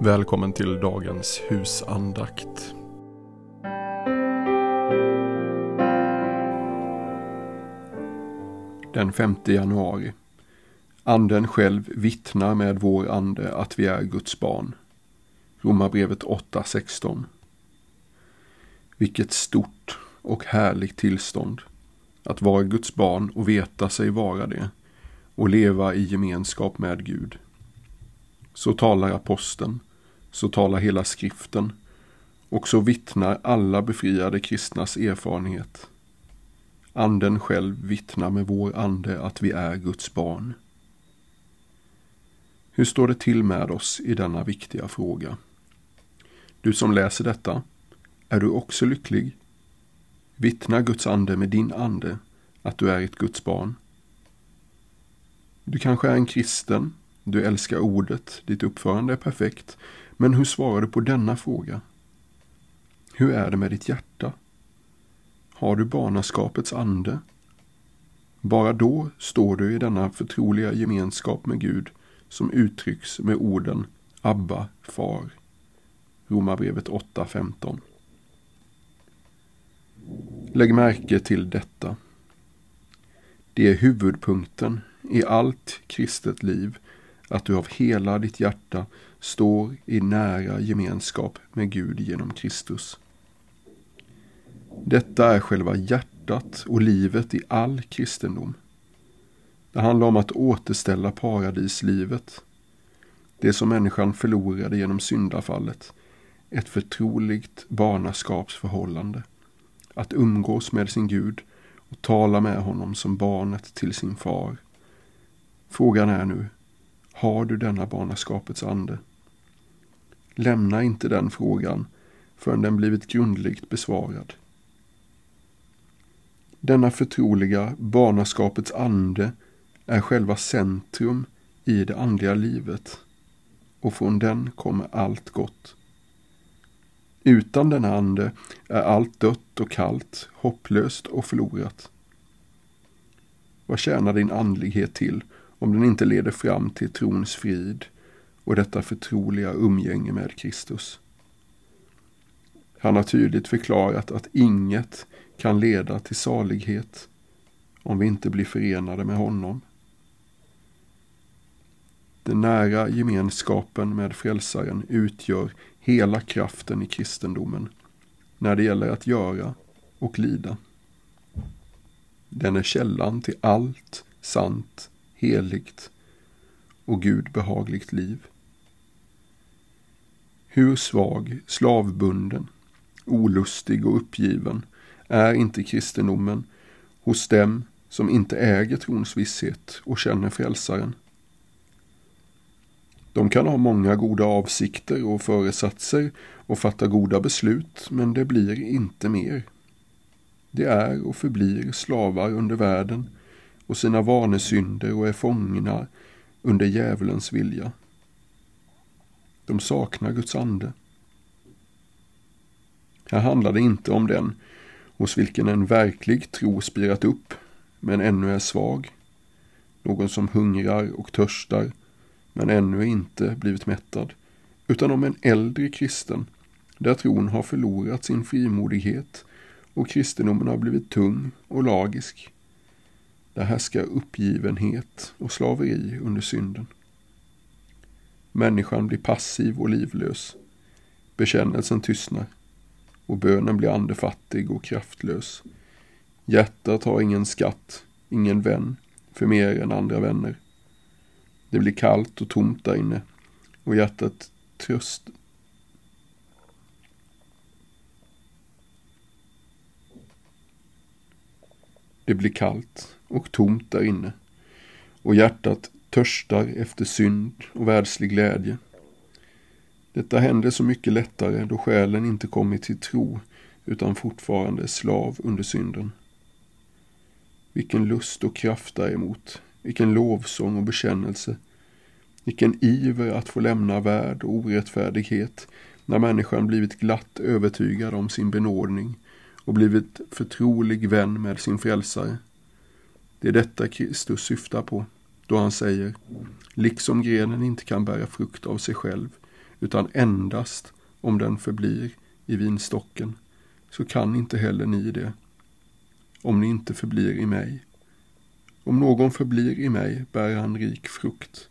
Välkommen till dagens husandakt. Den 5 januari. Anden själv vittnar med vår ande att vi är Guds barn. Romarbrevet 8.16. Vilket stort och härligt tillstånd att vara Guds barn och veta sig vara det och leva i gemenskap med Gud. Så talar aposteln så talar hela skriften och så vittnar alla befriade kristnas erfarenhet. Anden själv vittnar med vår ande att vi är Guds barn. Hur står det till med oss i denna viktiga fråga? Du som läser detta, är du också lycklig? Vittnar Guds ande med din ande att du är ett Guds barn? Du kanske är en kristen, du älskar ordet, ditt uppförande är perfekt, men hur svarar du på denna fråga? Hur är det med ditt hjärta? Har du barnaskapets ande? Bara då står du i denna förtroliga gemenskap med Gud som uttrycks med orden Abba, far. Romarbrevet 8.15. Lägg märke till detta. Det är huvudpunkten i allt kristet liv att du av hela ditt hjärta står i nära gemenskap med Gud genom Kristus. Detta är själva hjärtat och livet i all kristendom. Det handlar om att återställa paradislivet. Det som människan förlorade genom syndafallet. Ett förtroligt barnaskapsförhållande. Att umgås med sin Gud och tala med honom som barnet till sin far. Frågan är nu, har du denna barnaskapets ande? Lämna inte den frågan förrän den blivit grundligt besvarad. Denna förtroliga barnaskapets ande är själva centrum i det andliga livet och från den kommer allt gott. Utan denna ande är allt dött och kallt, hopplöst och förlorat. Vad tjänar din andlighet till om den inte leder fram till trons frid och detta förtroliga umgänge med Kristus. Han har tydligt förklarat att inget kan leda till salighet om vi inte blir förenade med honom. Den nära gemenskapen med Frälsaren utgör hela kraften i kristendomen när det gäller att göra och lida. Den är källan till allt sant, heligt och Gud behagligt liv. Hur svag, slavbunden, olustig och uppgiven är inte kristendomen hos dem som inte äger trons visshet och känner frälsaren. De kan ha många goda avsikter och föresatser och fatta goda beslut, men det blir inte mer. De är och förblir slavar under världen och sina vanesynder och är fångna under djävulens vilja. De saknar Guds ande. Här handlar det inte om den hos vilken en verklig tro spirat upp men ännu är svag. Någon som hungrar och törstar men ännu inte blivit mättad. Utan om en äldre kristen där tron har förlorat sin frimodighet och kristendomen har blivit tung och lagisk. Där härskar uppgivenhet och slaveri under synden. Människan blir passiv och livlös. Bekännelsen tystnar och bönen blir andefattig och kraftlös. Hjärtat har ingen skatt, ingen vän för mer än andra vänner. Det blir kallt och tomt där inne och hjärtat tröst Det blir kallt och tomt där inne och hjärtat törstar efter synd och världslig glädje. Detta händer så mycket lättare då själen inte kommit till tro utan fortfarande är slav under synden. Vilken lust och kraft däremot, vilken lovsång och bekännelse, vilken iver att få lämna värld och orättfärdighet när människan blivit glatt övertygad om sin benådning och blivit förtrolig vän med sin frälsare. Det är detta Kristus syftar på då han säger, liksom grenen inte kan bära frukt av sig själv, utan endast om den förblir i vinstocken, så kan inte heller ni det, om ni inte förblir i mig. Om någon förblir i mig bär han rik frukt.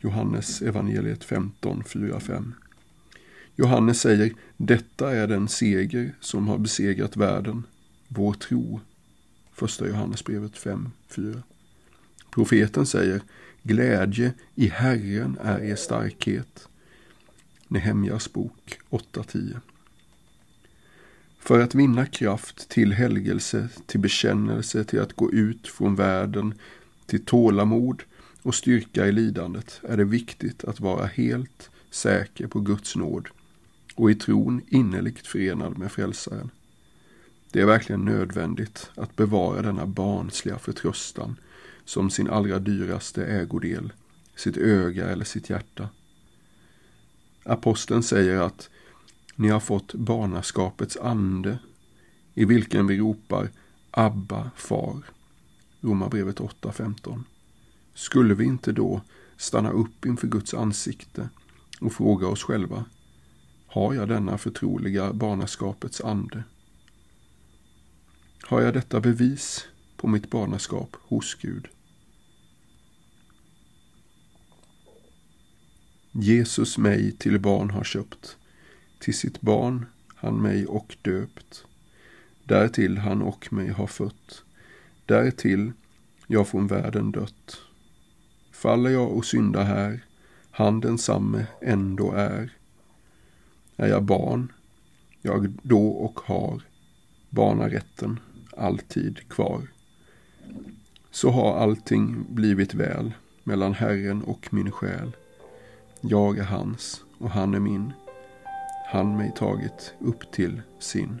Johannes evangeliet 15, 4-5. Johannes säger, detta är den seger som har besegrat världen, vår tro. Första Johannesbrevet 5, 4. Profeten säger, glädje i Herren är er starkhet. Nehemjas bok 8.10. För att vinna kraft till helgelse, till bekännelse, till att gå ut från världen, till tålamod och styrka i lidandet är det viktigt att vara helt säker på Guds nåd och i tron innerligt förenad med Frälsaren. Det är verkligen nödvändigt att bevara denna barnsliga förtröstan som sin allra dyraste ägodel, sitt öga eller sitt hjärta. Aposteln säger att ni har fått barnaskapets ande i vilken vi ropar Abba, far. Romarbrevet 8.15. Skulle vi inte då stanna upp inför Guds ansikte och fråga oss själva har jag denna förtroliga barnaskapets ande? Har jag detta bevis på mitt barnaskap hos Gud? Jesus mig till barn har köpt, till sitt barn han mig och döpt. Därtill han och mig har fött, därtill jag från världen dött. Faller jag och syndar här, han densamme ändå är. Är jag barn, jag då och har barnarätten alltid kvar. Så har allting blivit väl mellan Herren och min själ. Jag är hans och han är min. Han mig tagit upp till sin.